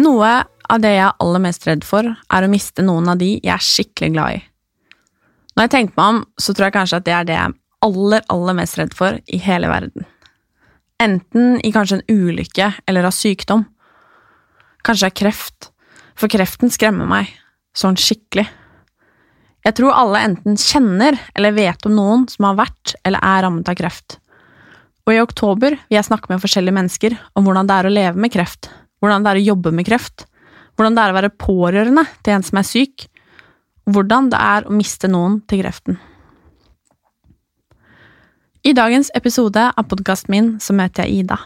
Noe av det jeg er aller mest redd for, er å miste noen av de jeg er skikkelig glad i. Når jeg tenker meg om, så tror jeg kanskje at det er det jeg er aller, aller mest redd for i hele verden. Enten i kanskje en ulykke eller av sykdom. Kanskje av kreft, for kreften skremmer meg, sånn skikkelig. Jeg tror alle enten kjenner eller vet om noen som har vært eller er rammet av kreft. Og i oktober vil jeg snakke med forskjellige mennesker om hvordan det er å leve med kreft, hvordan det er å jobbe med kreft, hvordan det er å være pårørende til en som er syk, hvordan det er å miste noen til kreften. I dagens episode av podkasten min så møter jeg Ida.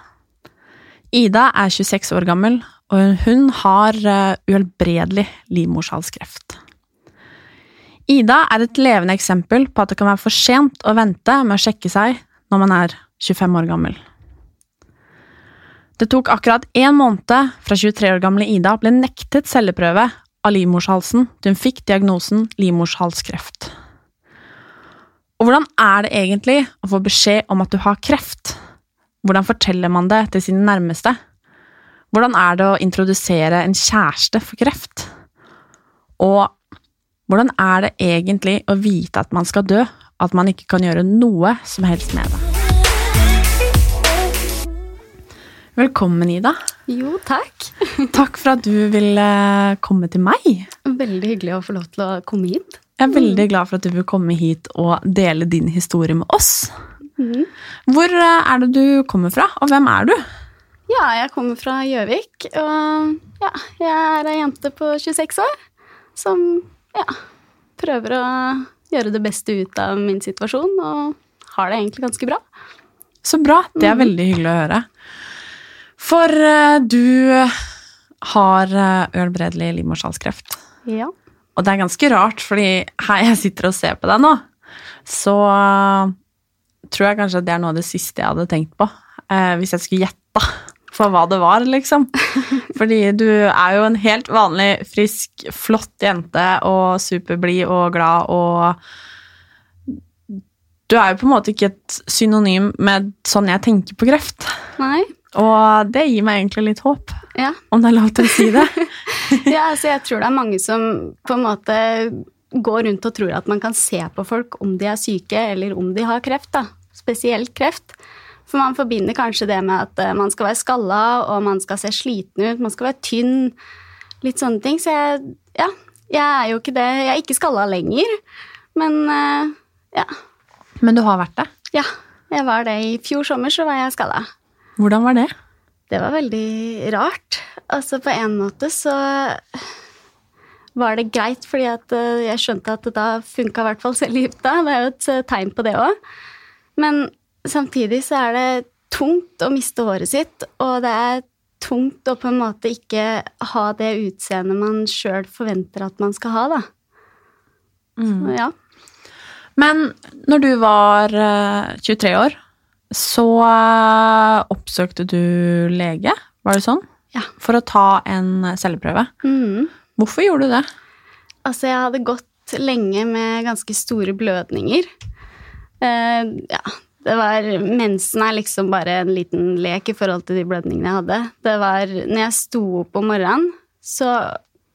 Ida er 26 år gammel, og hun har eh, uhelbredelig livmorshalskreft. Ida er et levende eksempel på at det kan være for sent å vente med å sjekke seg når man er 25 år gammel. Det tok akkurat én måned fra 23 år gamle Ida ble nektet celleprøve av livmorshalsen til hun fikk diagnosen livmorshalskreft. Og hvordan er det egentlig å få beskjed om at du har kreft? Hvordan forteller man det til sine nærmeste? Hvordan er det å introdusere en kjæreste for kreft? Og hvordan er det egentlig å vite at man skal dø, at man ikke kan gjøre noe som helst med det? Velkommen, Ida. Jo, takk. Takk for at du ville komme til meg. Veldig hyggelig å få lov til å komme hit. Jeg er veldig glad for at du vil komme hit og dele din historie med oss. Hvor eh, er det du kommer fra, og hvem er du? Ja, jeg kommer fra Gjøvik, og ja, jeg er ei jente på 26 år som ja, prøver å gjøre det beste ut av min situasjon, og har det egentlig ganske bra. Så bra. Det er veldig hyggelig å høre. For uh, du har uh, uhelbredelig livmorsalskreft. Ja. Og det er ganske rart, fordi her jeg sitter og ser på deg nå, så uh, tror jeg kanskje det er noe av det siste jeg hadde tenkt på. eh, hvis jeg skulle gjette for hva det var, liksom. Fordi du er jo en helt vanlig, frisk, flott jente og superblid og glad og Du er jo på en måte ikke et synonym med sånn jeg tenker på kreft. Nei. Og det gir meg egentlig litt håp, Ja. om det er lov til å si det. ja, altså jeg tror det er mange som på en måte går rundt og tror at man kan se på folk om de er syke eller om de har kreft, da. Spesielt kreft. For man forbinder kanskje det med at eh, man skal være skalla, og man skal se sliten ut, man skal være tynn. Litt sånne ting. Så jeg, ja, jeg er jo ikke det. Jeg er ikke skalla lenger. Men eh, ja. Men du har vært det. Ja, jeg var det. I fjor sommer så var jeg skalla. Hvordan var det? Det var veldig rart. Altså, på en måte så var det greit, fordi at eh, jeg skjønte at da funka i hvert fall cellegiftene. Det er jo et eh, tegn på det òg. Men samtidig så er det tungt å miste håret sitt, og det er tungt å på en måte ikke ha det utseendet man sjøl forventer at man skal ha, da. Så, ja. Men når du var eh, 23 år, så eh, oppsøkte du lege, var det sånn? Ja. For å ta en celleprøve. Mm. Hvorfor gjorde du det? Altså, jeg hadde gått lenge med ganske store blødninger. Uh, ja, det var Mensen er liksom bare en liten lek i forhold til de blødningene jeg hadde. Det var Når jeg sto opp om morgenen, så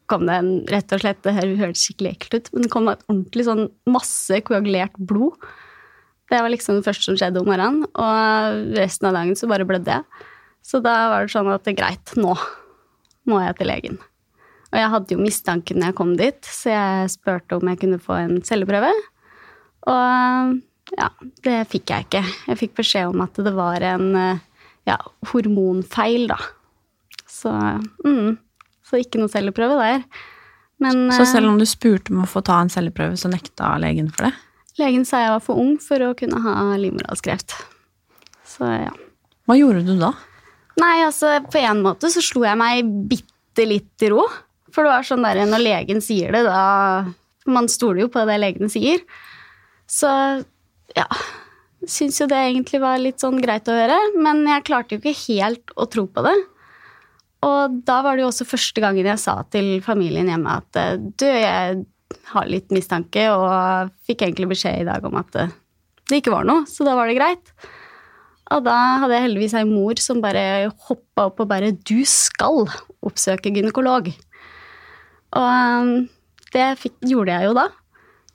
kom det en, rett og slett, det hørtes skikkelig ekkelt ut, men det kom et ordentlig sånn masse koagulert blod. Det var liksom det første som skjedde om morgenen, og resten av dagen så bare blødde jeg. Så da var det sånn at det er greit, nå må jeg til legen. Og jeg hadde jo mistanken når jeg kom dit, så jeg spurte om jeg kunne få en celleprøve. Og ja, det fikk jeg ikke. Jeg fikk beskjed om at det var en ja, hormonfeil, da. Så, mm, så ikke noe celleprøve der. Men, så selv om du spurte om å få ta en celleprøve, så nekta legen for det? Legen sa jeg var for ung for å kunne ha livmorhalskreft. Så ja. Hva gjorde du da? Nei, altså på en måte så slo jeg meg bitte litt i ro. For det var sånn der når legen sier det, da Man stoler jo på det legene sier. Så ja Syns jo det egentlig var litt sånn greit å høre. Men jeg klarte jo ikke helt å tro på det. Og da var det jo også første gangen jeg sa til familien hjemme at du, jeg har litt mistanke, og fikk egentlig beskjed i dag om at det ikke var noe. Så da var det greit. Og da hadde jeg heldigvis ei mor som bare hoppa opp og bare 'Du skal oppsøke gynekolog'. Og um, det fikk, gjorde jeg jo da.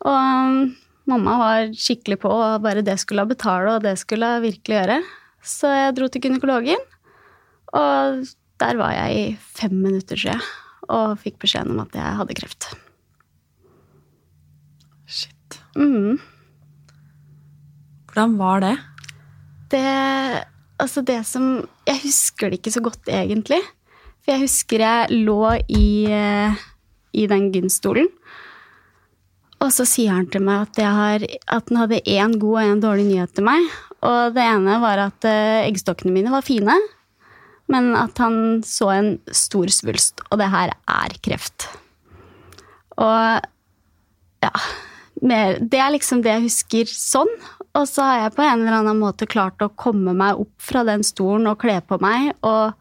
Og um, mamma var skikkelig på, og bare det skulle hun betale, og det skulle hun virkelig gjøre. Så jeg dro til gynekologen, og der var jeg i fem minutter, tror jeg, og fikk beskjeden om at jeg hadde kreft. Mm. Hvordan var det? Det Altså, det som Jeg husker det ikke så godt, egentlig. For jeg husker jeg lå i, i den gynstolen. Og så sier han til meg at, har, at han hadde én god og én dårlig nyhet til meg. Og det ene var at eh, eggstokkene mine var fine, men at han så en stor svulst. Og det her er kreft. Og Det er liksom det jeg husker sånn. Og så har jeg på en eller annen måte klart å komme meg opp fra den stolen og kle på meg og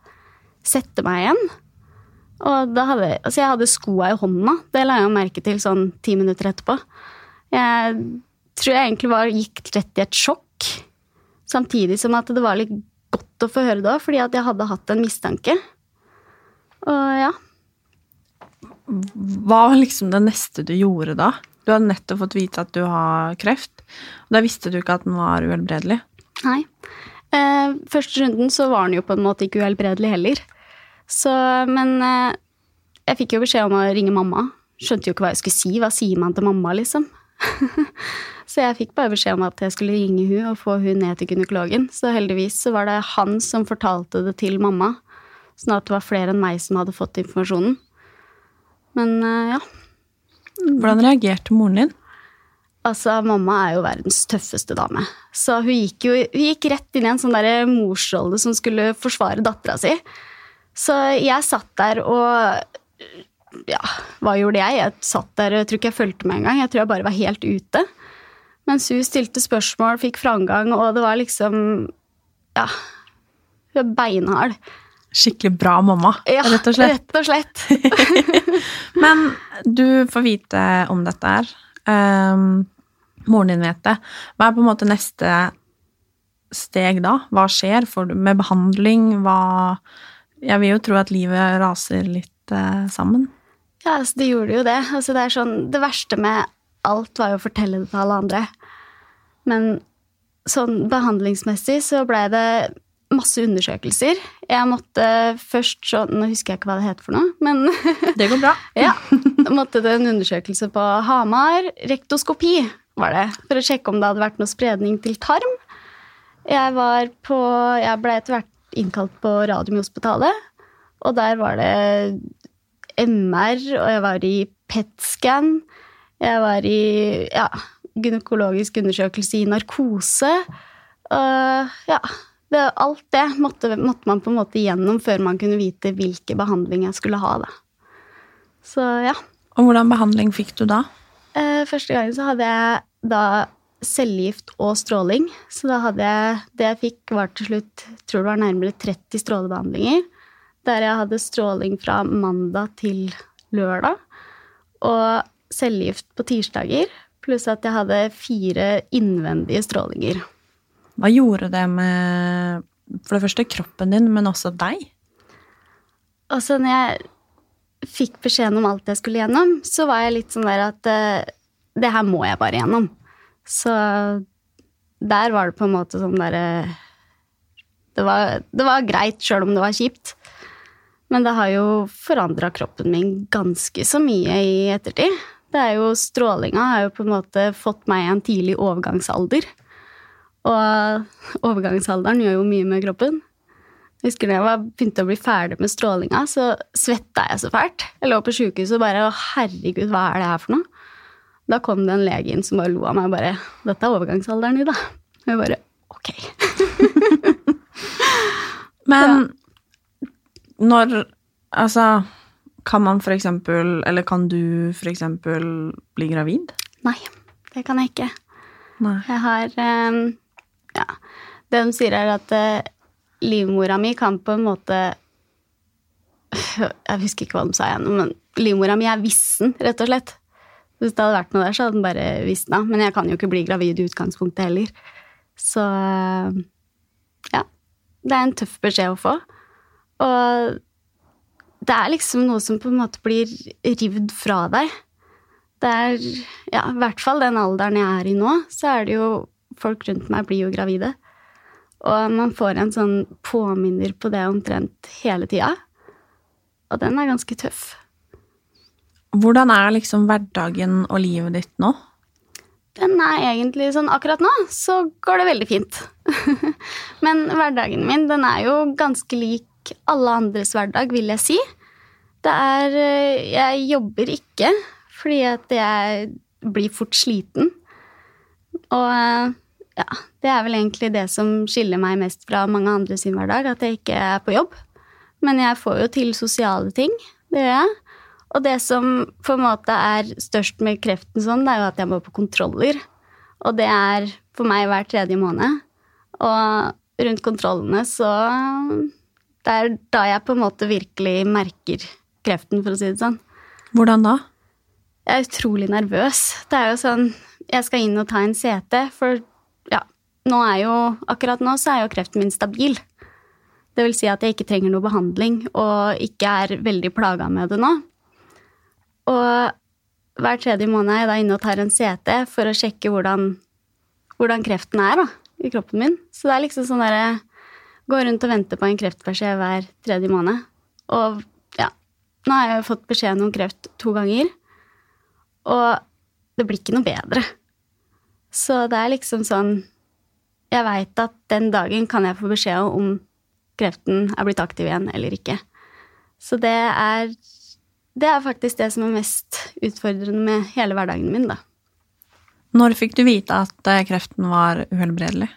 sette meg igjen. Og da hadde, altså jeg hadde skoa i hånda. Det la jeg merke til sånn ti minutter etterpå. Jeg tror jeg egentlig var, gikk rett i et sjokk. Samtidig som at det var litt godt å få høre det òg, fordi at jeg hadde hatt en mistanke. Og ja. Hva var liksom det neste du gjorde da? Du hadde nettopp fått vite at du har kreft, og da visste du ikke at den var uhelbredelig. Nei. Eh, første runden så var den jo på en måte ikke uhelbredelig heller. Så, men eh, jeg fikk jo beskjed om å ringe mamma. Skjønte jo ikke hva jeg skulle si. Hva sier man til mamma, liksom? så jeg fikk bare beskjed om at jeg skulle ringe hun og få hun ned til gynekologen. Så heldigvis så var det han som fortalte det til mamma. Sånn at det var flere enn meg som hadde fått informasjonen. Men eh, ja. Hvordan reagerte moren din? Altså, Mamma er jo verdens tøffeste dame. Så hun gikk jo hun gikk rett inn i en sånn der morsrolle som skulle forsvare dattera si. Så jeg satt der og Ja, hva gjorde jeg? Jeg satt der jeg tror ikke jeg fulgte med engang. Jeg tror jeg bare var helt ute. Mens hun stilte spørsmål, fikk framgang, og det var liksom Ja. Hun er beinhard. Skikkelig bra mamma, ja, rett og slett. Rett og slett. Men du får vite om dette her. Um, moren din vet det. Hva er på en måte neste steg da? Hva skjer med behandling? Hva Jeg vil jo tro at livet raser litt uh, sammen. Ja, altså, det gjorde jo det. Altså, det, sånn, det verste med alt var jo å fortelle det til alle andre. Men sånn behandlingsmessig så blei det masse undersøkelser. Jeg måtte først så Nå husker jeg ikke hva det heter for noe, men Det går bra. ja. måtte det en undersøkelse på Hamar. Rektoskopi var det. For å sjekke om det hadde vært noe spredning til tarm. Jeg var på Jeg ble etter hvert innkalt på Radiumhospitalet, og der var det MR, og jeg var i PET-scan. Jeg var i ja, gynekologisk undersøkelse i narkose. Og ja, det, alt det måtte, måtte, man på en måte gjennom før man kunne vite hvilken behandling jeg skulle ha. Da. Så ja. Og hvordan behandling fikk du da? Eh, første gangen så hadde jeg da cellegift og stråling. Så da hadde jeg Det jeg fikk, var til slutt tror det var nærmere 30 strålebehandlinger. Der jeg hadde stråling fra mandag til lørdag. Og cellegift på tirsdager. Pluss at jeg hadde fire innvendige strålinger. Hva gjorde det med for det første kroppen din, men også deg? Altså, når jeg fikk beskjeden om alt jeg skulle gjennom, så var jeg litt sånn der at eh, det her må jeg bare gjennom. Så der var det på en måte sånn derre det, det var greit sjøl om det var kjipt. Men det har jo forandra kroppen min ganske så mye i ettertid. Det er jo Strålinga har jo på en måte fått meg i en tidlig overgangsalder. Og overgangsalderen gjør jo mye med kroppen. Jeg husker da jeg var, begynte å bli ferdig med strålinga, så svetta jeg så fælt. Jeg lå på sjukehuset og bare Å, herregud, hva er det her for noe? Da kom det en lege inn som bare lo av meg og bare Dette er overgangsalderen din, da. Og jeg bare Ok. Men når Altså, kan man for eksempel Eller kan du for eksempel bli gravid? Nei, det kan jeg ikke. Nei. Jeg har eh, Ja. Det de sier, er at eh, livmora mi kan på en måte Jeg husker ikke hva de sa igjen, men livmora mi er vissen, rett og slett. Hvis det hadde vært noe der, så hadde den bare visna. Men jeg kan jo ikke bli gravid i utgangspunktet heller. Så eh, ja. Det er en tøff beskjed å få. Og det er liksom noe som på en måte blir rivd fra deg. Det er, ja, i hvert fall den alderen jeg er i nå, så er det jo Folk rundt meg blir jo gravide. Og man får en sånn påminner på det omtrent hele tida. Og den er ganske tøff. Hvordan er liksom hverdagen og livet ditt nå? Den er egentlig sånn Akkurat nå så går det veldig fint. Men hverdagen min, den er jo ganske lik alle andres hverdag, vil jeg si. Det er eh, Jeg jobber ikke fordi at jeg blir fort sliten. Og eh, ja, det er vel egentlig det som skiller meg mest fra mange andre sin hverdag, at jeg ikke er på jobb. Men jeg får jo til sosiale ting. Det gjør jeg. Og det som på en måte er størst med kreften sånn, det er jo at jeg må på kontroller. Og det er for meg hver tredje måned. Og rundt kontrollene så Det er da jeg på en måte virkelig merker kreften, for å si det sånn. Hvordan da? Jeg er utrolig nervøs. Det er jo sånn Jeg skal inn og ta en CT, for nå jo Akkurat nå så er jo kreften min stabil. Det vil si at jeg ikke trenger noe behandling og ikke er veldig plaga med det nå. Og hver tredje måned er jeg da inne og tar en CT for å sjekke hvordan, hvordan kreften er da, i kroppen min. Så det er liksom sånn derre Gå rundt og vente på en kreftbeskjed hver tredje måned. Og ja, nå har jeg jo fått beskjed om kreft to ganger. Og det blir ikke noe bedre. Så det er liksom sånn Jeg veit at den dagen kan jeg få beskjed om kreften er blitt aktiv igjen eller ikke. Så det er Det er faktisk det som er mest utfordrende med hele hverdagen min, da. Når fikk du vite at eh, kreften var uhelbredelig?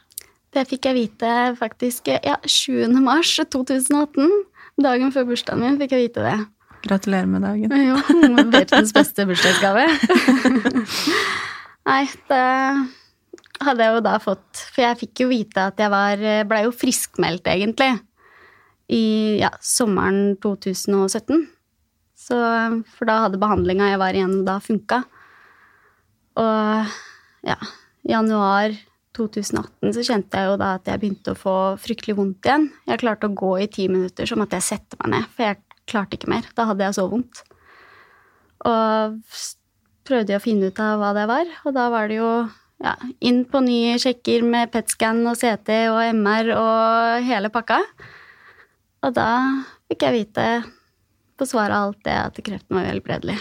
Det fikk jeg vite faktisk ja, 7. mars 2018. Dagen før bursdagen min fikk jeg vite det. Gratulerer med dagen. Jo, verdens beste bursdagsgave. Nei, det hadde jeg jo da fått For jeg fikk jo vite at jeg var Blei jo friskmeldt, egentlig, i ja, sommeren 2017. Så, for da hadde behandlinga jeg var igjennom da, funka. Og ja, i januar 2018 så kjente jeg jo da at jeg begynte å få fryktelig vondt igjen. Jeg klarte å gå i ti minutter, så måtte jeg sette meg ned, for jeg klarte ikke mer. Da hadde jeg så vondt. Og prøvde jeg å finne ut av hva det var, og da var det jo ja, inn på nye sjekker med PET-scan og CT og MR og hele pakka. Og da fikk jeg vite på svaret av alt det at kreften var uhelbredelig.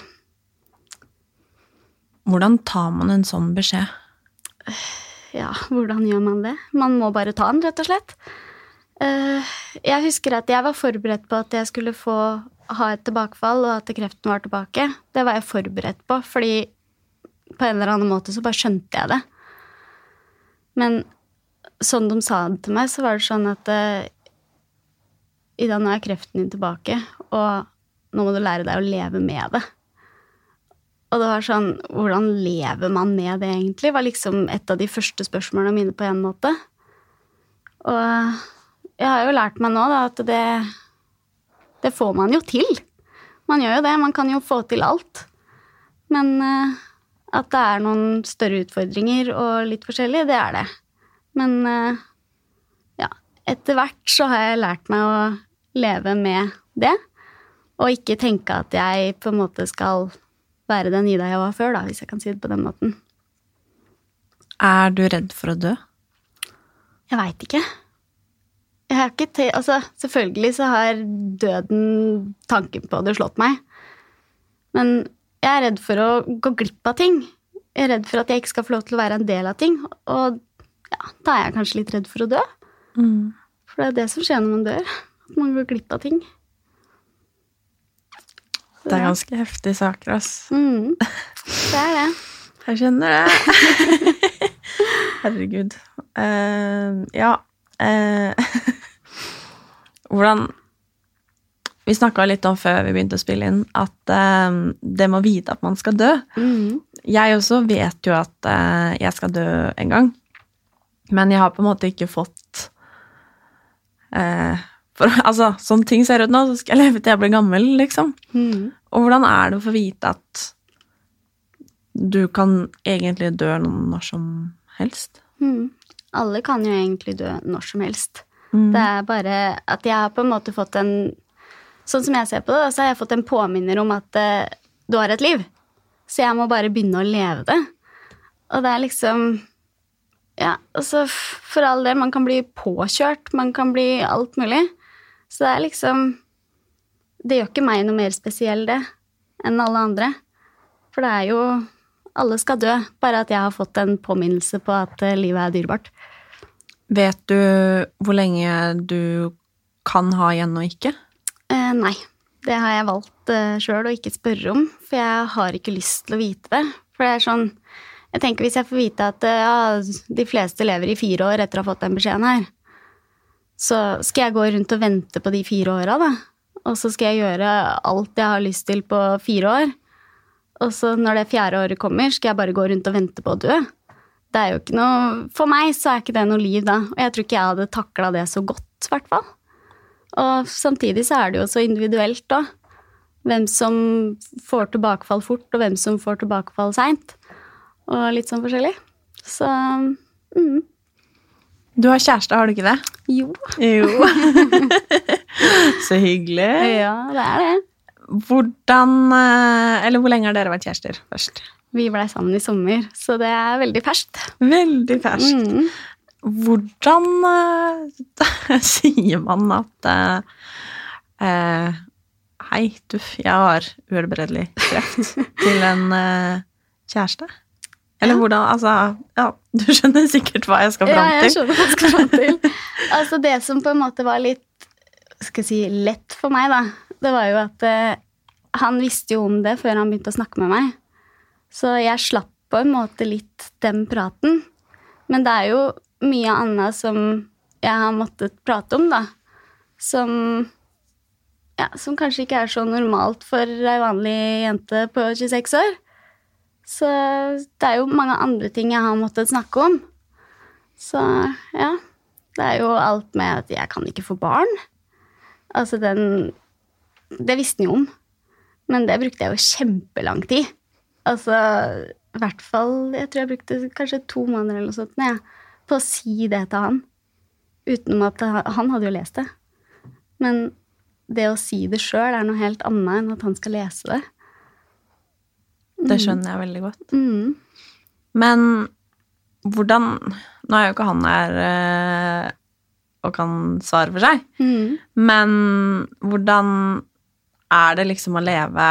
Hvordan tar man en sånn beskjed? Ja, hvordan gjør man det? Man må bare ta den, rett og slett. Eh, Jeg husker at jeg var forberedt på at jeg skulle få ha et tilbakefall, og at kreften var tilbake. Det var jeg forberedt på, fordi på en eller annen måte så bare skjønte jeg det. Men sånn de sa det til meg, så var det sånn at eh, Ida, nå er kreften din tilbake, og nå må du lære deg å leve med det. Og det var sånn Hvordan lever man med det, egentlig? var liksom et av de første spørsmålene mine på en måte. Og jeg har jo lært meg nå da, at det, det får man jo til. Man gjør jo det. Man kan jo få til alt. Men eh, at det er noen større utfordringer og litt forskjellig, det er det. Men eh, ja, etter hvert så har jeg lært meg å leve med det. Og ikke tenke at jeg på en måte skal være den Ida jeg var før, da, hvis jeg kan si det på den måten. Er du redd for å dø? Jeg veit ikke. Jeg har ikke te altså, selvfølgelig så har døden tanken på det slått meg. Men jeg er redd for å gå glipp av ting. Jeg er redd for at jeg ikke skal få lov til å være en del av ting. Og ja, da er jeg kanskje litt redd for å dø. For det er det som skjer når man dør. At man går glipp av ting. Så Det er ganske heftige saker, ass. Mm, det er det. Jeg skjønner det. Herregud. Uh, ja uh, Hvordan Vi snakka litt om før vi begynte å spille inn, at uh, det med å vite at man skal dø Mm. Jeg også vet jo at uh, jeg skal dø en gang, men jeg har på en måte ikke fått uh, for, Altså, sånn ting ser ut nå, så skal jeg leve til jeg blir gammel, liksom. Mm. Og hvordan er det å få vite at du kan egentlig dø når som helst? Mm. Alle kan jo egentlig dø når som helst. Mm. Det er bare at jeg har på en måte fått en Sånn som jeg ser på det, så har jeg fått en påminner om at uh, du har et liv. Så jeg må bare begynne å leve det. Og det er liksom Ja, altså for all del, man kan bli påkjørt, man kan bli alt mulig. Så det er liksom Det gjør ikke meg noe mer spesiell, det, enn alle andre. For det er jo Alle skal dø, bare at jeg har fått en påminnelse på at eh, livet er dyrebart. Vet du hvor lenge du kan ha igjen og ikke? Eh, nei. Det har jeg valgt eh, sjøl å ikke spørre om, for jeg har ikke lyst til å vite det. For det er sånn Jeg tenker hvis jeg får vite at eh, ja, de fleste lever i fire år etter å ha fått den beskjeden her, så skal jeg gå rundt og vente på de fire åra, da. Og så skal jeg gjøre alt jeg har lyst til på fire år. Og så når det fjerde året kommer, skal jeg bare gå rundt og vente på å dø. Det er jo ikke noe For meg så er ikke det noe liv da. Og jeg tror ikke jeg hadde takla det så godt, i hvert fall. Og samtidig så er det jo så individuelt da. Hvem som får tilbakefall fort, og hvem som får tilbakefall seint. Og litt sånn forskjellig. Så mm, Du har kjæreste, har du ikke det? jo. Jo. Så hyggelig. Ja, det er det. Hvordan eh, Eller hvor lenge har dere vært kjærester først? Vi blei sammen i sommer, så det er veldig ferskt. Veldig ferskt. Mm. Hvordan eh, sier man at eh, eh, Hei, du, jeg har uhelbredelig kreft til en eh, kjæreste? Eller Ja. hvordan Altså, ja, du skjønner sikkert hva jeg skal Ja, jeg skjønner hva jeg skal fram til. altså, det som på en måte var litt skal jeg si, lett for meg, da, det var jo at eh, han visste jo om det før han begynte å snakke med meg. Så jeg slapp på en måte litt den praten. Men det er jo mye annet som jeg har måttet prate om, da. Som ja, som kanskje ikke er så normalt for ei vanlig jente på 26 år. Så det er jo mange andre ting jeg har måttet snakke om. Så ja. Det er jo alt med at jeg kan ikke få barn. Altså den Det visste den jo om. Men det brukte jeg jo kjempelang tid. Altså i hvert fall Jeg tror jeg brukte kanskje to måneder eller noe sånt ja, på å si det til han. Utenom at han, hadde jo lest det. Men det å si det sjøl er noe helt annet enn at han skal lese det. Det skjønner jeg veldig godt. Mm. Men hvordan Nå er jo ikke han her eh, og kan svare for seg, Mm. men hvordan er det liksom å leve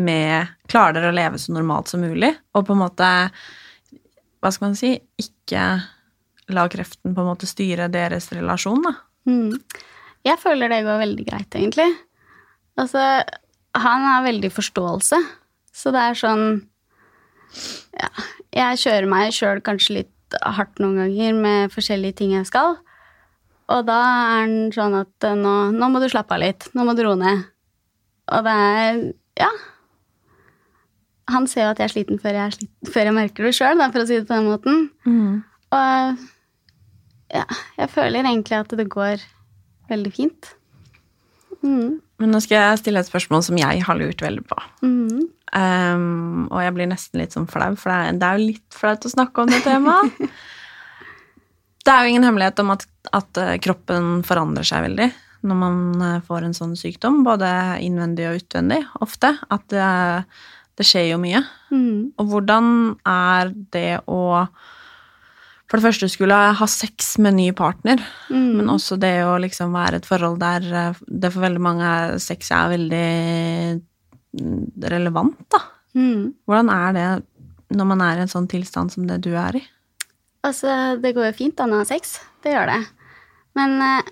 med Klarer dere å leve så normalt som mulig, og på en måte Hva skal man si Ikke la kreften på en måte styre deres relasjon, da? Mm. Jeg føler det går veldig greit, egentlig. Altså, han har veldig forståelse, så det er sånn Ja, jeg kjører meg sjøl kanskje litt hardt noen ganger med forskjellige ting jeg skal. Og da er han sånn at eh, nå, nå må du slappe av litt. Nå må du roe ned. Og det er Ja. Han ser jo at jeg er sliten før jeg, er sliten, før jeg merker det sjøl, for å si det på den måten. Og ja, jeg føler egentlig at det går veldig fint. Mm. Men nå skal jeg stille et spørsmål som jeg har lurt veldig på. Mm. Um, og jeg blir nesten litt sånn flau, for det er, det er jo litt flaut å snakke om det temaet. det er jo ingen hemmelighet om at, at eh, kroppen forandrer seg veldig når man eh, får en sånn sykdom, både innvendig og utvendig, ofte. At det, det skjer jo mye. Mm. Og hvordan er det å for det første skulle jeg ha sex med ny partner, Mm. men også det å liksom være et forhold der eh, det for veldig mange sex er veldig mm, relevant, da. Mm. Hvordan er det når man er i en sånn tilstand som det du er i? Altså, det går jo fint an å ha sex. Det gjør det. Men eh,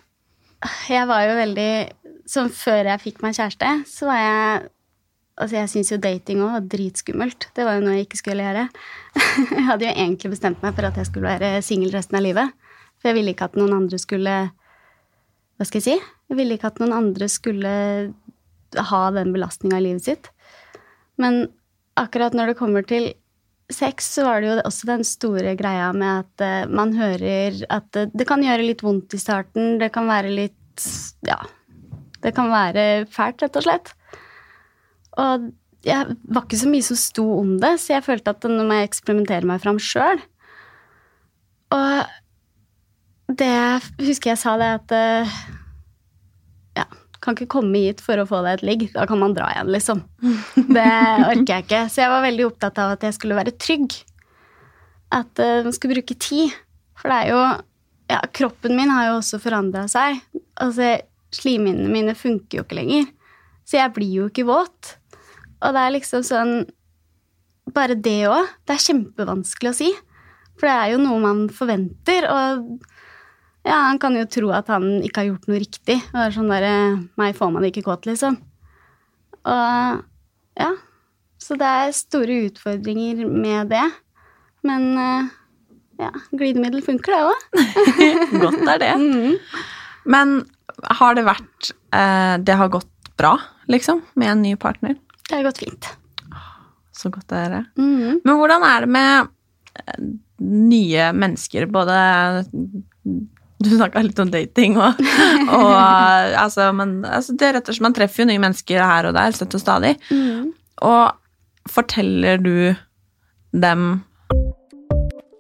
jeg var jo veldig Som før jeg fikk meg kjæreste, så var jeg Altså, jeg syns jo dating òg var dritskummelt. Det var jo noe jeg ikke skulle gjøre. jeg hadde jo egentlig bestemt meg for at jeg skulle være singel resten av livet. For jeg ville ikke at noen andre skulle Hva skal jeg si? Jeg ville ikke at noen andre skulle ha den belastninga i livet sitt. Men akkurat når det kommer til sex, så var det jo også den store greia med at eh, man hører at det, kan gjøre litt vondt i starten. Det kan være litt Ja. Det kan være fælt, rett og slett. Og jeg var ikke så mye som sto om det, så jeg følte at nå må jeg eksperimentere meg fram sjøl. Og det husker jeg sa det at eh, Ja, kan ikke komme hit for å få deg et ligg. Da kan man dra igjen, liksom. Det orker jeg ikke. Så jeg var veldig opptatt av at jeg skulle være trygg. At eh, man skulle bruke tid. For det er jo Ja, kroppen min har jo også forandra seg. Altså, slimhinnene mine funker jo ikke lenger. Så jeg blir jo ikke våt. Og det er liksom sånn Bare det òg. Det er kjempevanskelig å si. For det er jo noe man forventer, og ja, han kan jo tro at han ikke har gjort noe riktig. Og det er sånn derre Meg får man ikke kåt, liksom. Og ja. Så det er store utfordringer med det. Men eh, ja, glidemiddel funker, det òg. Godt er det. Men har det vært eh, Det har gått bra, liksom, med en ny partner? Det har gått fint. Så godt det er det. Mhm. Men hvordan er det med eh, nye mennesker, både Du snakka litt om dating og, og eh, altså, men, altså, det er rett og slett, Man treffer jo nye mennesker her og der, støtt og stadig. Mm. Og forteller du dem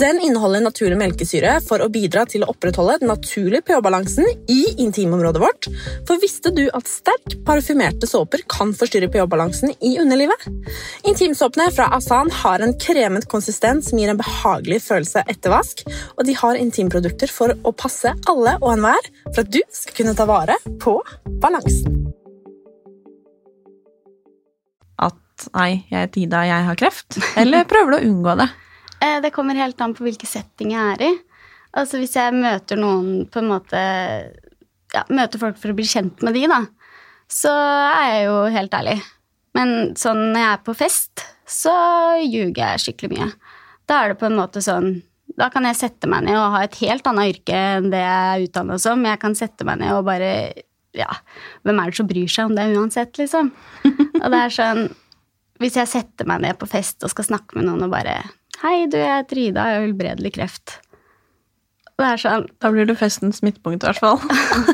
Den inneholder naturlig melkesyre for å bidra til å opprettholde den naturlige pH-balansen i intimområdet vårt. For visste du at sterk parfymerte såper kan forstyrre pH-balansen i underlivet? Intimsåpene fra Asan har en kremet konsistens som gir en behagelig følelse etter vask, og de har intimprodukter for å passe alle og enhver for at du skal kunne ta vare på balansen. at nei, jeg er Tida, jeg har kreft? Eller prøver du å unngå det? Eh, Det kommer helt an på hvilken setting jeg er i. Altså Hvis jeg møter noen på en måte ja, Møter folk for å bli kjent med de, da, så er jeg jo helt ærlig. Men sånn når jeg er på fest, så ljuger jeg skikkelig mye. Da er det på en måte sånn Da kan jeg sette meg ned og ha et helt annet yrke enn det jeg er utdanna som. Jeg kan sette meg ned og bare Ja, hvem er det som bryr seg om det uansett, liksom? Og det er sånn Hvis jeg setter meg ned på fest og skal snakke med noen og bare Hei, du, jeg heter Ida, jeg har uhelbredelig kreft. Det er sånn Da blir du festens midtpunkt, i hvert fall.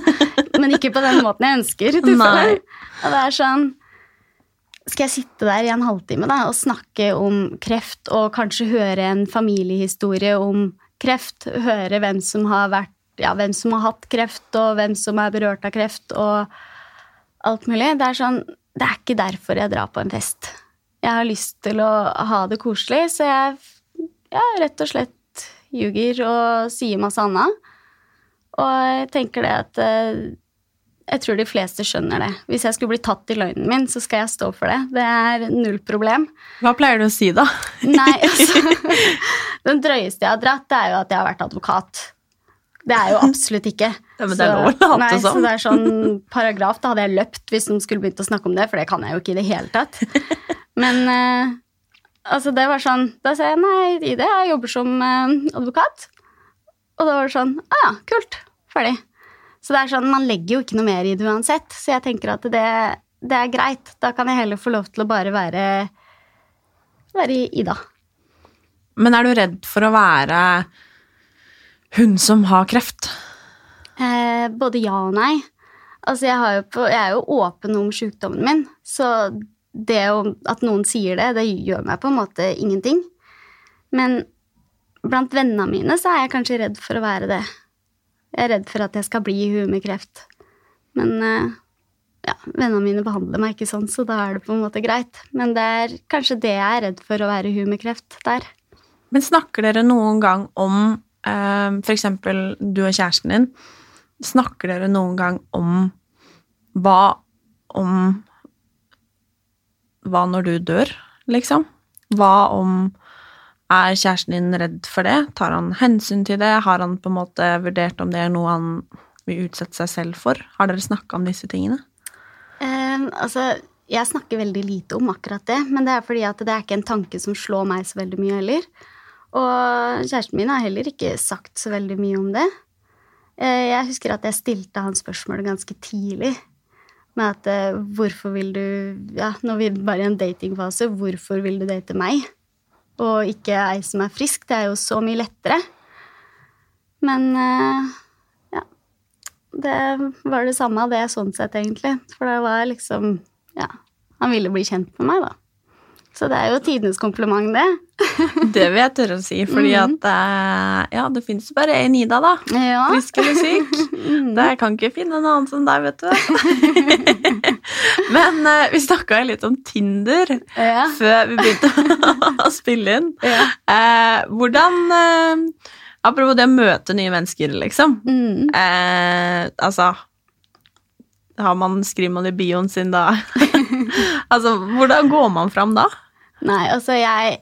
Men ikke på den måten jeg ønsker. Nei. Og det er sånn Skal jeg sitte der i en halvtime da, og snakke om kreft, og kanskje høre en familiehistorie om kreft? Høre hvem som har vært ja, hvem som har hatt kreft, og hvem som er berørt av kreft, og alt mulig. Det er sånn Det er ikke derfor jeg drar på en fest. Jeg har lyst til å ha det koselig, så jeg ja, rett og slett ljuger og sier masse annet. Og jeg tenker det at eh, jeg tror de fleste skjønner det. Hvis jeg skulle bli tatt i løgnen min, så skal jeg stå for det. Det er null problem. Hva pleier du å si, da? Nei, altså Den drøyeste jeg har dratt, det er jo at jeg har vært advokat. Det er jo absolutt ikke. Ja, men det er lov å late nei, som. Så det er sånn paragraf. Da hadde jeg løpt hvis noen skulle begynt å snakke om det, for det kan jeg jo ikke i det hele tatt. Men eh, altså, det var sånn Da sa jeg nei, Ide, jeg jobber som eh, advokat. Og da var det sånn Å ja, kult. Ferdig. Så det er sånn, man legger jo ikke noe mer i det uansett. Så jeg tenker at det, det er greit. Da kan jeg heller få lov til å bare være, være Ida. Men er du redd for å være hun som har kreft? Eh, både ja og nei. Altså, jeg, har jo på, jeg er jo åpen om sykdommen min, så det at noen sier det, det gjør meg på en måte ingenting. Men blant vennene mine så er jeg kanskje redd for å være det. Jeg er redd for at jeg skal bli huet med kreft. Men eh, ja, vennene mine behandler meg ikke sånn, så da er det på en måte greit. Men det er kanskje det jeg er redd for å være huet med kreft der. Men snakker dere noen gang om f.eks. for eksempel du og kjæresten din, snakker dere noen gang om hva om Hva når du dør, liksom? Hva om Er kjæresten din redd for det? Tar han hensyn til det? Har han på en måte vurdert om det er noe han vil utsette seg selv for? Har dere snakka om disse tingene? Eh, altså, jeg snakker veldig lite om akkurat det, men det er fordi at det er ikke en tanke som slår meg så veldig mye heller. Og kjæresten min har heller ikke sagt så veldig mye om det. Eh, jeg husker at jeg stilte han spørsmålet ganske tidlig. Med at eh, hvorfor vil du Ja, når vi bare er i en datingfase, hvorfor vil du date meg? Og ikke ei som er frisk. Det er jo så mye lettere. Men eh, ja. Det var det samme av det sånn sett, egentlig. For det var liksom Ja. Han ville bli kjent med meg, da. Så det er jo tidenes kompliment, det. Det vil jeg tørre å si, fordi Mhm. at eh, Ja, det fins bare én Ida, da. Ja. Frisk eller syk. Det jeg kan ikke finne en annen som deg, vet du. Men eh, vi snakka litt om Tinder Ja. før vi begynte å spille inn. Ja. Eh, hvordan Apropos det å møte nye mennesker, liksom. Mm. Eh, altså Har man skriver man i bioen sin da? altså, hvordan går man fram da? Nei, altså, jeg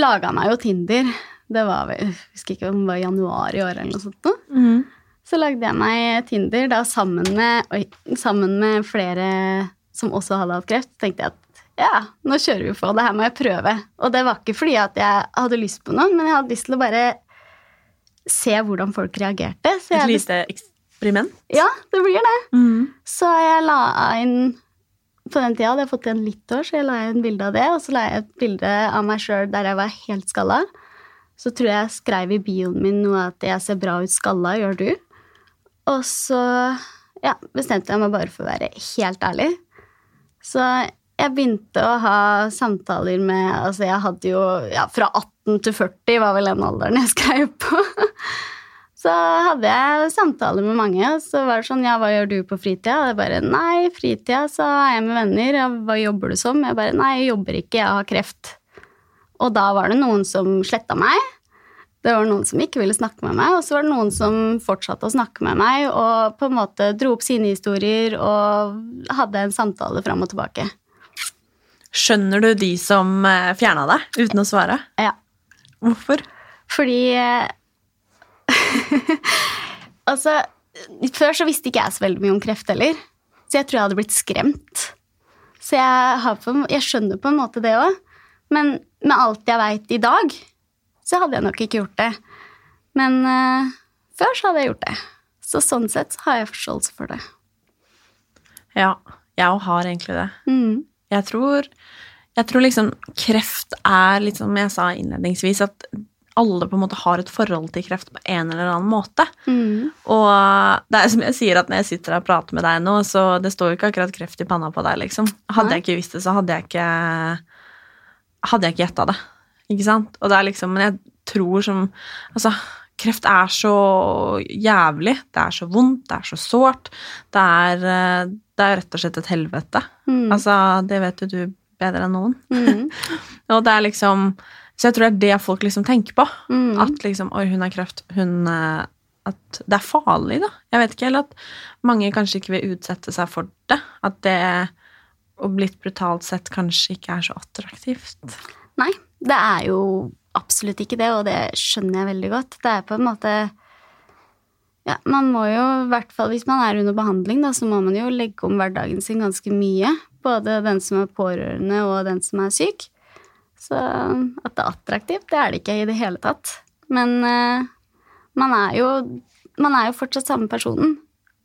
laga meg jo Tinder. Det var jeg husker ikke om det var januar i år eller noe sånt. Mm. Så lagde jeg meg Tinder da sammen med, oi, sammen med flere som også hadde hatt kreft. tenkte jeg at ja, nå kjører vi på, det her må jeg prøve. Og det var ikke fordi at jeg hadde lyst på noen, men jeg hadde lyst til å bare se hvordan folk reagerte. Et lite eksperiment? Ja, det blir det. Så jeg la inn På den tida hadde jeg fått igjen litt år, så jeg la inn bilde av det. Og så la jeg et bilde av meg sjøl der jeg var helt skalla. Så tror jeg jeg skrev i bioen min noe at jeg ser bra ut skalla, gjør du? Og så ja, bestemte jeg meg bare for å være helt ærlig. Så jeg begynte å ha samtaler med Altså, jeg hadde jo ja, fra 18 til 40 var vel den alderen jeg skrev på. Så hadde jeg samtaler med mange, og så var det sånn Ja, hva gjør du på fritida? Og jeg bare Nei, fritida så er jeg med venner. Ja, hva jobber du som? Jeg bare Nei, jeg jobber ikke, jeg har kreft. Og da var det noen som sletta meg. Det var noen som ikke ville snakke med meg, og så var det noen som fortsatte å snakke med meg og på en måte dro opp sine historier og hadde en samtale fram og tilbake. Skjønner du de som eh, fjerna deg uten å svare? Ja. Hvorfor? Fordi eh, Altså, før så visste ikke jeg så veldig mye om kreft heller, så jeg tror jeg hadde blitt skremt. Så jeg, har på, jeg skjønner på en måte det òg, men med alt jeg veit i dag, så hadde jeg nok ikke gjort det. Men uh, før så hadde jeg gjort det. Så sånn sett så har jeg forståelse for det. Ja, jeg har egentlig det. Mm. Jeg tror, jeg tror liksom kreft er litt som jeg sa innledningsvis, at alle på en måte har et forhold til kreft på en eller annen måte. Mm. Og det er som jeg sier, at når jeg sitter her og prater med deg nå, så det står jo ikke akkurat kreft i panna på deg, liksom. Hadde jeg ikke visst det, så hadde jeg ikke Hadde jeg ikke gjetta det. Ikke sant? Og det er liksom Men jeg tror som Altså, kreft er så jævlig. Det er så vondt, det er så sårt. Det er, det er rett og slett et helvete. Mm. Altså, det vet jo du bedre enn noen. Mm. Og det er liksom Så jeg tror det er det folk liksom tenker på. Mm. At liksom Oi, hun har kreft. Hun eh, At det er farlig, da. Jeg vet ikke, eller at mange kanskje ikke vil utsette seg for det. At det å blitt brutalt sett kanskje ikke er så attraktivt. Nei, det er jo absolutt ikke det, og det skjønner jeg veldig godt. Det er på en måte Ja, man må jo, i hvert fall hvis man er under behandling, da, så må man jo legge om hverdagen sin ganske mye. Både den som er pårørende, og den som er syk. Så at det er attraktivt, det er det ikke i det hele tatt. Men uh, man er jo man er jo fortsatt samme personen.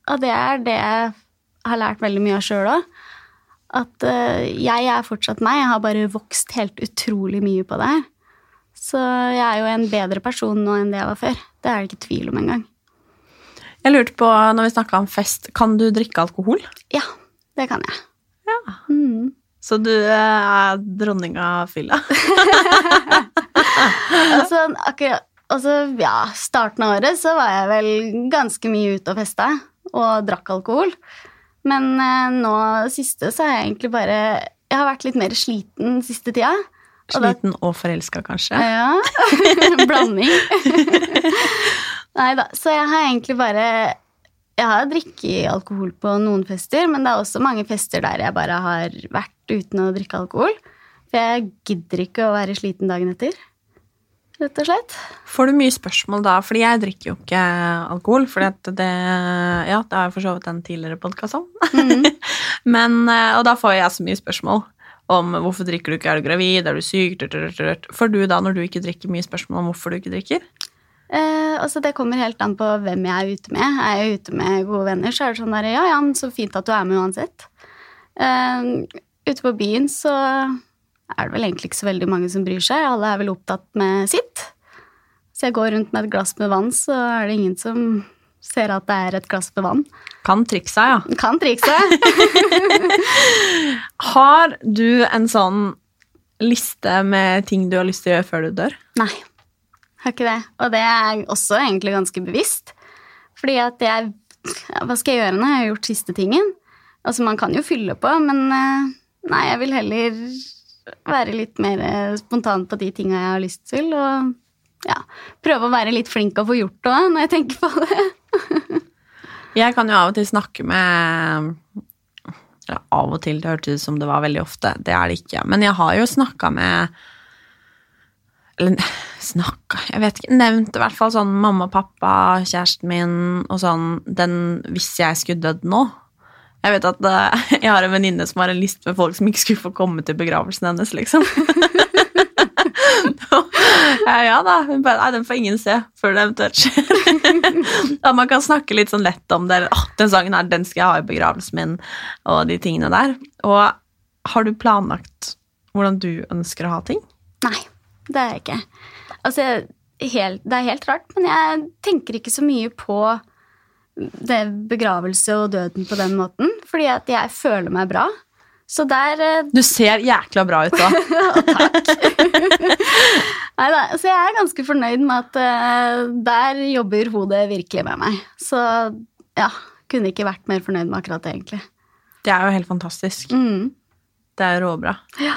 Og det er det jeg har lært veldig mye av sjøl òg. At uh, jeg er fortsatt meg. Jeg har bare vokst helt utrolig mye på det her. Så jeg er jo en bedre person nå enn det jeg var før. Det er det ikke tvil om engang. Jeg lurte på, når vi snakka om fest, kan du drikke alkohol? Ja, det kan jeg. Ja. Mm. Så du eh, er dronning av fylla? altså, akkurat altså, ja, starten av året så var jeg vel ganske mye ute og festa og drakk alkohol. Men eh, nå siste så har jeg egentlig bare Jeg har vært litt mer sliten siste tida. Og da- Sliten og forelska, kanskje? Ja. Blanding. Nei da. Så jeg har egentlig bare Jeg har drukket alkohol på noen fester, men det er også mange fester der jeg bare har vært uten å drikke alkohol. For jeg gidder ikke å være sliten dagen etter. Rett og slett. Får du mye spørsmål da? Fordi jeg drikker jo ikke alkohol. For det Ja, det har jeg for så vidt en tidligere podkast om. Men, eh, og da får jeg så mye spørsmål om hvorfor drikker du ikke, er du gravid, er du syk? Får du da, når du ikke drikker, mye spørsmål om hvorfor du ikke drikker? Eh, altså Det kommer helt an på hvem jeg er ute med. Er jeg ute med gode venner, så er det sånn der Ja, ja, så fint at du er med uansett. Eh, ute på byen så er det vel egentlig ikke så veldig mange som bryr seg. Alle er vel opptatt med sitt. Så jeg går rundt med et glass med vann, så er det ingen som ser at det er et glass med vann. Kan triksa, ja. Kan trikse. Har du en sånn liste med ting du har lyst til å gjøre før du dør? Nei, har ikke det. Og det er også egentlig ganske bevisst. Fordi at jeg Hva skal jeg gjøre nå? Jeg har gjort siste tingen. Altså, man kan jo fylle på, men eh, nei, jeg vil heller være litt mer eh, spontan på de tinga jeg har lyst til, og ja, prøve å være litt flink og få gjort det òg, når jeg tenker på det. Jeg kan jo av og til snakke med Av og til, det hørtes ut som det var veldig ofte. Det er det ikke. Men jeg har jo snakka med Eller snakka Jeg vet ikke. Nevnte i hvert fall sånn mamma, pappa, kjæresten min og sånn den Hvis jeg skulle dødd nå. Jeg vet at eh, jeg har en venninne som har en liste med folk som ikke skulle få komme til begravelsen hennes, liksom. ja, da. Nei, den får ingen se før det eventuelt skjer. At man kan snakke litt sånn lett om det. Eller, «Åh, den sangen her, den skal jeg ha i begravelsen min, og de tingene der. Og har du planlagt hvordan du ønsker å ha ting? Nei, det er jeg ikke. Altså, helt, det er helt rart, men jeg tenker ikke så mye på det begravelse og døden på den måten, fordi at jeg føler meg bra. Så der eh, Du ser jækla bra ut da. Nei da, så jeg er ganske fornøyd med at eh, der jobber hodet virkelig med meg. Så ja, kunne ikke vært mer fornøyd med akkurat det, egentlig. Det er jo helt fantastisk. Mm. Det er råbra. Ja.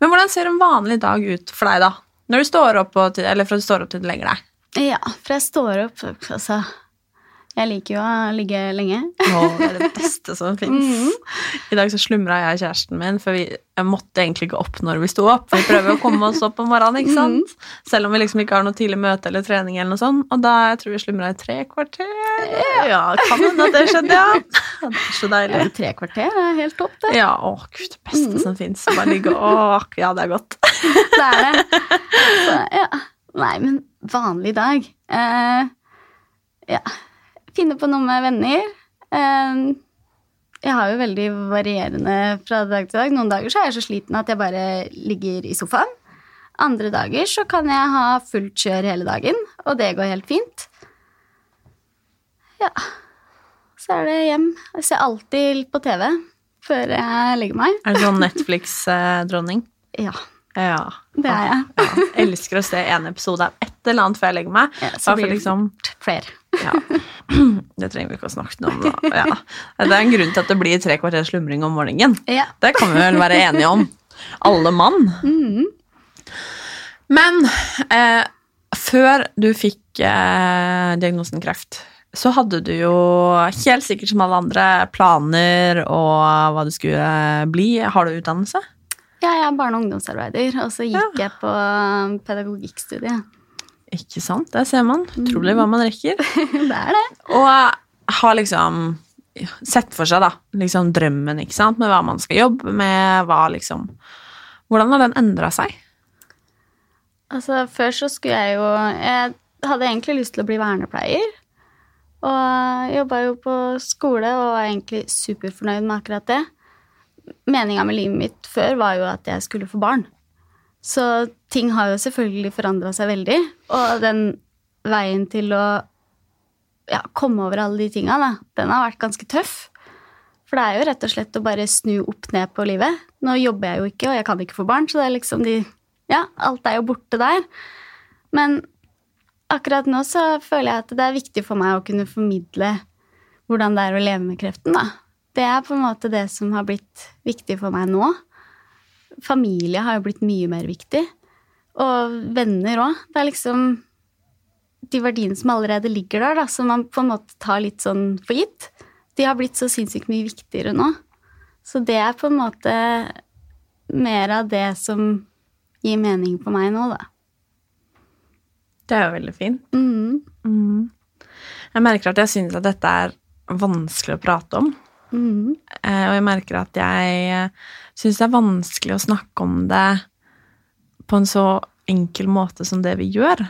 Men hvordan ser en vanlig dag ut for deg, da? Når du står opp, og eller fra du står opp til du legger deg? Ja, for jeg står opp Altså, jeg liker jo å ligge lenge. Å, det er det beste som fins. I dag så slumra jeg og kjæresten min, for vi, jeg måtte egentlig ikke opp når vi sto opp. Vi prøver å komme oss opp om morgenen, ikke sant? Selv om vi liksom ikke har noe tidlig møte eller trening. eller noe sånt. Og da jeg tror vi slumra i tre kvarter. Ja, kan hende at det skjedde, ja. Det er så deilig. Ja, tre kvarter er helt topp, det. Ja, å gud, det beste som fins. Bare ligge og Ja, det er godt. Det er det. Så, ja. Nei, men vanlig dag eh, Ja. Finne på noe med venner. Eh, jeg har jo veldig varierende fra dag til dag. Noen dager så er jeg så sliten at jeg bare ligger i sofaen. Andre dager så kan jeg ha fullt kjør hele dagen, og det går helt fint. Ja. Så er det hjem. Jeg ser alltid på TV før jeg legger meg. Er du sånn Netflix-dronning? Ja, Ja. det er jeg. ja. Elsker å se en episode av et eller annet før jeg legger meg. Ja, så blir det liksom flere. Ja. Det trenger vi ikke å snakke om, nå. Ja. Det er en grunn til at det blir tre kvarters slumring om morgenen. Ja. Det kan vi vel være enige om. Alle mann. Men eh, før du fikk eh, diagnosen kreft, så hadde du jo helt sikkert som alle andre planer og hva du skulle bli. Har du utdannelse? Ja, jeg er barne- og ungdomsarbeider, og så gikk jeg på um, pedagogikkstudiet. Ikke sant? Der ser man. Utrolig hva man rekker. det er det. Og har liksom sett for seg da, liksom drømmen ikke sant, med hva man skal jobbe med, hva liksom Hvordan har den endra seg? Altså, før så skulle jeg jo Jeg hadde egentlig lyst til å bli vernepleier. Og jobba jo på skole og var egentlig superfornøyd med akkurat det. Meninga med livet mitt før var jo at jeg skulle få barn. Så ting har jo selvfølgelig forandra seg veldig. Og den veien til å ja, komme over alle de tinga, den har vært ganske tøff. For det er jo rett og slett å bare snu opp ned på livet. Nå jobber jeg jo ikke, og jeg kan ikke få barn, så det er liksom de Ja, alt er jo borte der. Men akkurat nå så føler jeg at det er viktig for meg å kunne formidle hvordan det er å leve med kreften, da. Det er på en måte det som har blitt viktig for meg nå. Familie har jo blitt mye mer viktig. Og venner òg. Det er liksom de verdiene som allerede ligger der, da, som man på en måte tar litt sånn for gitt, de har blitt så sinnssykt mye viktigere nå. Så det er på en måte mer av det som gir mening på meg nå, da. Det er jo veldig fint. Mm. Mm. Jeg merker at jeg syns at dette er vanskelig å prate om. Mm. Eh, og jeg merker at jeg syns det er vanskelig å snakke om det på en så enkel måte som det vi gjør.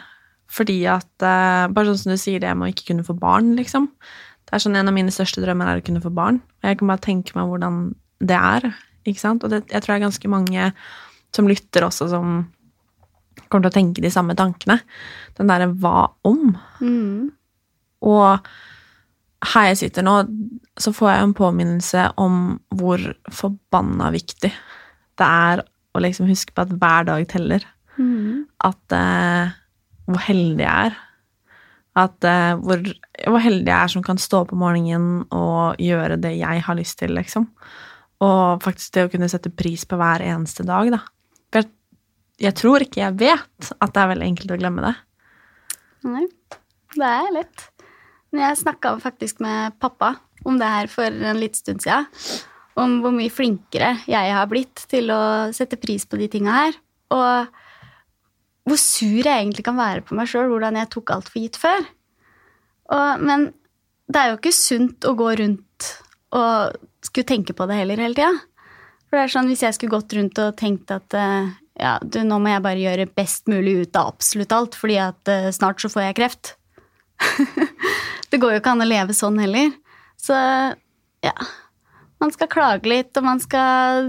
Fordi at eh, Bare sånn som du sier det med å ikke kunne få barn, liksom. Det er sånn En av mine største drømmer er å kunne få barn. Og jeg kan bare tenke meg hvordan det er. ikke sant? Og det, jeg tror det er ganske mange som lytter også, som kommer til å tenke de samme tankene. Den derre hva om? Mm. Og her jeg sitter nå, så får jeg en påminnelse om hvor forbanna viktig det er å liksom huske på at hver dag teller. Mm. At eh, hvor heldig jeg er. At eh, hvor, hvor heldig jeg er som kan stå opp om morgenen og gjøre det jeg har lyst til, liksom. Og faktisk det å kunne sette pris på hver eneste dag, da. For jeg, jeg tror ikke jeg vet at det er veldig enkelt å glemme det. Nei, det er lett. Jeg snakka faktisk med pappa om det her for en liten stund siden. Om hvor mye flinkere jeg har blitt til å sette pris på de tinga her. Og hvor sur jeg egentlig kan være på meg sjøl, hvordan jeg tok alt for gitt før. Og, men det er jo ikke sunt å gå rundt og skulle tenke på det heller hele tida. For det er sånn, hvis jeg skulle gått rundt og tenkt at eh, ja, du, nå må jeg bare gjøre best mulig ut av absolutt alt, fordi at uh, snart så får jeg kreft. det går jo ikke an å leve sånn heller. Så ja, man skal klage litt, og man skal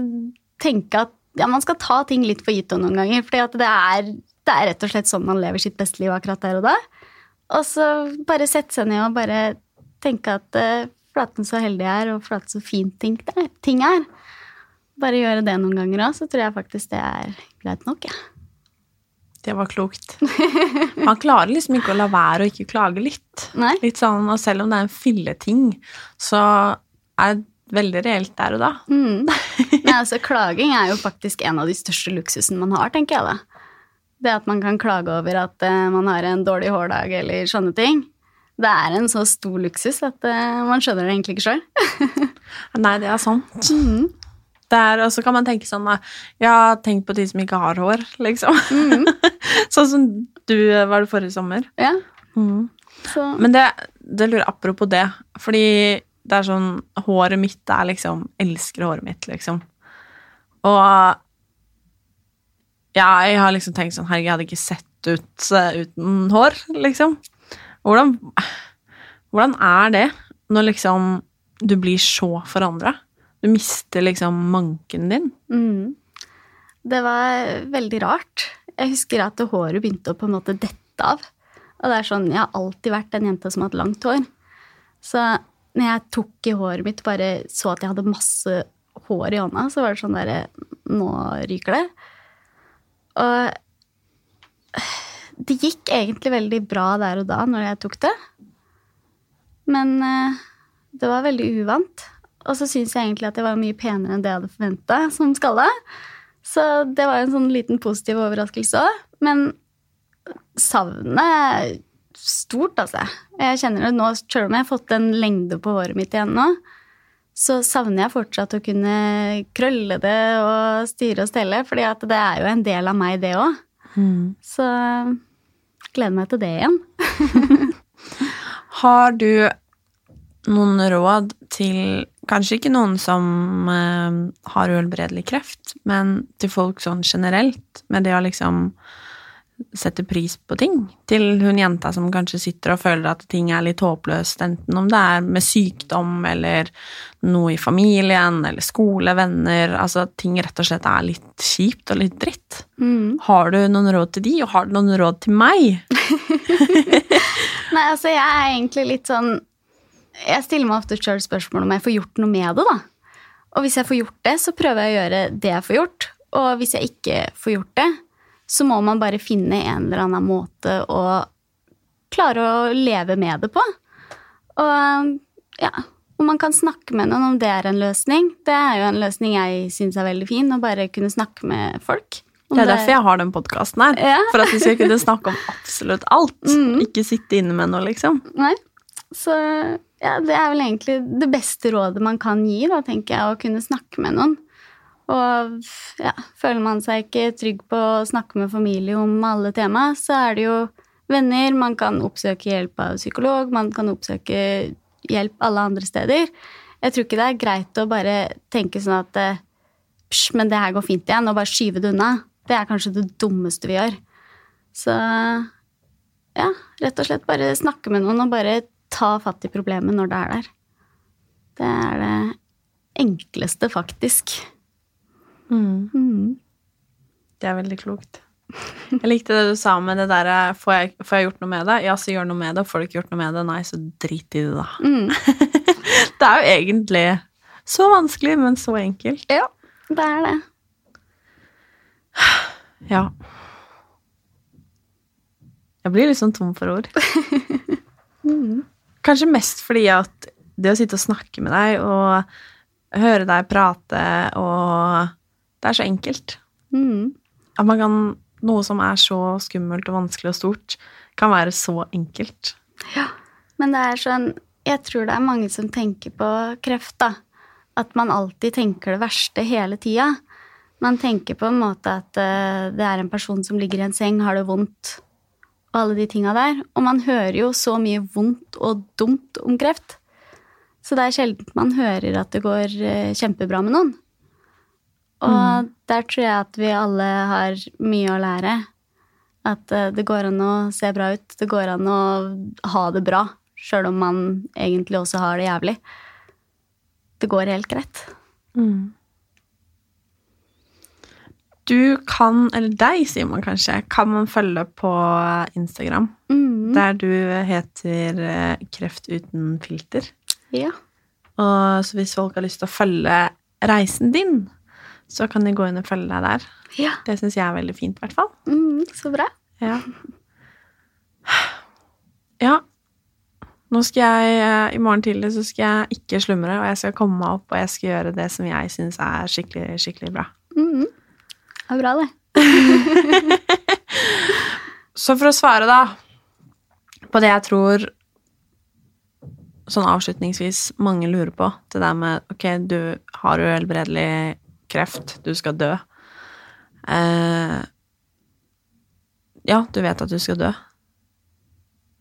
tenke at ja, man skal ta ting litt for gitt noen ganger. at det det er rett og slett sånn man lever sitt beste liv akkurat der og da. Og så bare sette seg ned og bare tenke at uh, flaten så heldig jeg er, og flaten så fint ting, er. Bare gjøre det noen ganger òg, så tror jeg faktisk det er greit nok. Ja. Det var klokt. Man klarer liksom ikke å la være å ikke klage litt. Nei. Litt sånn, og selv om det er en filleting, så er det veldig reelt der og da. Mm. Men altså, klaging er jo faktisk en av de største luksusene man har, tenker jeg da. Det at man kan klage over at uh, man har en dårlig hårdag eller sånne ting. Det er en så stor luksus at uh, man skjønner det egentlig ikke sjøl. Nei, det er sant. Mm. Der, og så kan man tenke sånn Ja, tenk på de som ikke har hår, liksom. Mm. sånn som du var det forrige sommer. Ja. Mm. Så. Men det, det lurer apropos det, fordi det er sånn Håret mitt er liksom Elsker håret mitt, liksom. Og ja, jeg har liksom tenkt sånn Herregud, jeg hadde ikke sett ut uh, uten hår, liksom. Hvordan, hvordan er det når liksom du blir så forandra? Du mister liksom manken din. Mm. Det var veldig rart. Jeg husker at håret begynte å på en måte dette av. Og det er sånn, Jeg har alltid vært en jente som har hatt langt hår. Så når jeg tok i håret mitt, bare så at jeg hadde masse hår i hånda, så var det sånn derre Nå ryker det. Og det gikk egentlig veldig bra der og da når jeg tok det. Men eh, det var veldig uvant. Og så syns jeg egentlig at jeg var mye penere enn det jeg hadde forventa som skalle. Så det var en sånn liten positiv overraskelse òg. Men savnet stort, altså. Jeg kjenner det nå, Selv om jeg har fått en lengde på håret mitt igjen nå, så savner jeg fortsatt å kunne krølle det og styre og stelle. fordi at det er jo en del av meg, det òg. Mm. Så gleder meg til det igjen. Har du noen råd til kanskje ikke noen som eh, har uhelbredelig kreft, men til folk sånn generelt, med det å liksom sette pris på ting. Til hun jenta som kanskje sitter og føler at ting er litt håpløst, enten om det er med sykdom eller noe i familien eller skole, venner Altså at ting rett og slett er litt kjipt og litt dritt. Mm. Har du noen råd til de, og har du noen råd til meg? Nei, altså jeg er egentlig litt sånn Jeg stiller meg ofte sjøl spørsmål om jeg får gjort noe med det, da. Og hvis jeg får gjort det, så prøver jeg å gjøre det jeg får gjort. Og hvis jeg ikke får gjort det, så må man bare finne en eller annen måte å klare å leve med det på. Og ja, om man kan snakke med noen, om det er en løsning. Det er jo en løsning jeg syns er veldig fin, å bare kunne snakke med folk. Det er derfor jeg har den podkasten her. Ja. For at vi skal kunne snakke om absolutt alt. Mm. Ikke sitte inne med noe, liksom. Nei. Så ja, det er vel egentlig det beste rådet man kan gi, da, tenker jeg, å kunne snakke med noen. Og ja, føler man seg ikke trygg på å snakke med familie om alle tema, så er det jo venner, man kan oppsøke hjelp av psykolog, man kan oppsøke hjelp alle andre steder. Jeg tror ikke det er greit å bare tenke sånn at eh, psj, men det her går fint igjen, og bare skyve det unna. Det er kanskje det dummeste vi gjør. Så ja, rett og slett bare snakke med noen og bare ta fatt i problemet når det er der. Det er det enkleste, faktisk. Mm. Det er veldig klokt. Jeg likte det du sa med det derre får, jeg- får jeg gjort noe med det? Ja, så gjør noe med det. Får du ikke gjort noe med det? Nei, så drit i det, da. Mm. det er jo egentlig så vanskelig, men så enkelt. Ja, det er det. Ja. Jeg blir litt sånn tom for ord. Kanskje mest fordi at det å sitte og snakke med deg og høre deg prate og Det er så enkelt. Mm. At man kan Noe som er så skummelt og vanskelig og stort, kan være så enkelt. Ja, Men det er sånn Jeg tror det er mange som tenker på kreft, da. At man alltid tenker det verste hele tida. Man tenker på en måte at eh, det er en person som ligger i en seng, har det vondt, og alle de tinga der. Og man hører jo så mye vondt og dumt om kreft. Så det er sjelden man hører at det går eh, kjempebra med noen. Og der tror jeg at vi alle har mye å lære. At eh, det går an å se bra ut. Det går an å ha det bra, sjøl om man egentlig også har det jævlig. Det går helt greit. Du kan, eller deg sier man kanskje, kan man følge på Instagram. Mm. Der du heter eh, Kreft uten filter. Ja. Og så hvis folk har lyst til å følge reisen din, så kan de gå inn og følge deg der. Ja. Det syns jeg er veldig fint, i hvert fall. Mm, så bra. Ja. ja. Nå skal jeg, eh, I morgen tidlig så skal jeg ikke slumre, og jeg skal komme meg opp og jeg skal gjøre det som jeg syns er skikkelig, skikkelig bra. Mm. Det er bra, det. Så for å svare, da, på det jeg tror sånn avslutningsvis mange lurer på, det der med ok, du har uhelbredelig kreft, du skal dø. Eh, ja, du vet at du skal dø.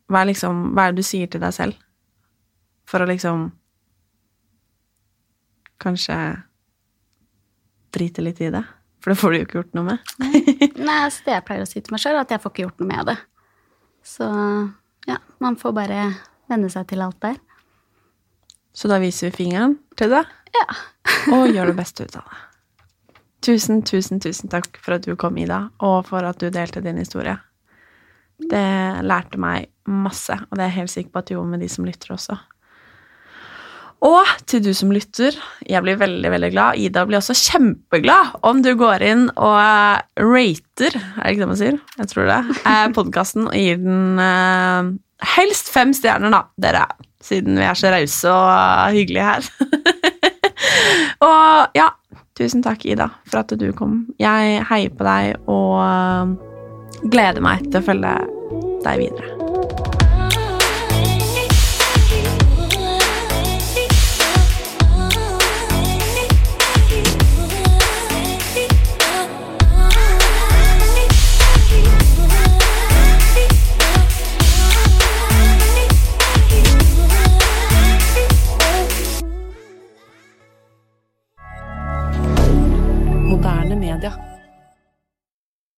Hva er, liksom, hva er det du sier til deg selv for å liksom Kanskje drite litt i det? For det får du jo ikke gjort noe med. Nei, altså det jeg pleier å si til meg sjøl, er at jeg får ikke gjort noe med det. Så ja, man får bare venne seg til alt der. Så da viser vi fingeren til deg Ja. og gjør det beste ut av det. Tusen, tusen, tusen takk for at du kom, Ida, og for at du delte din historie. Det lærte meg masse, og det er jeg helt sikker på at du gjorde med de som lytter også. Og til du som lytter, jeg blir veldig, veldig glad. Ida blir også kjempeglad om du går inn og eh, rater, er det ikke det man sier? Jeg tror det. Eh, Podkasten og gir den eh, helst fem stjerner, da, dere. Siden vi er så rause og eh, hyggelige her. og ja, tusen takk, Ida, for at du kom. Jeg heier på deg og eh, gleder meg til å følge deg videre.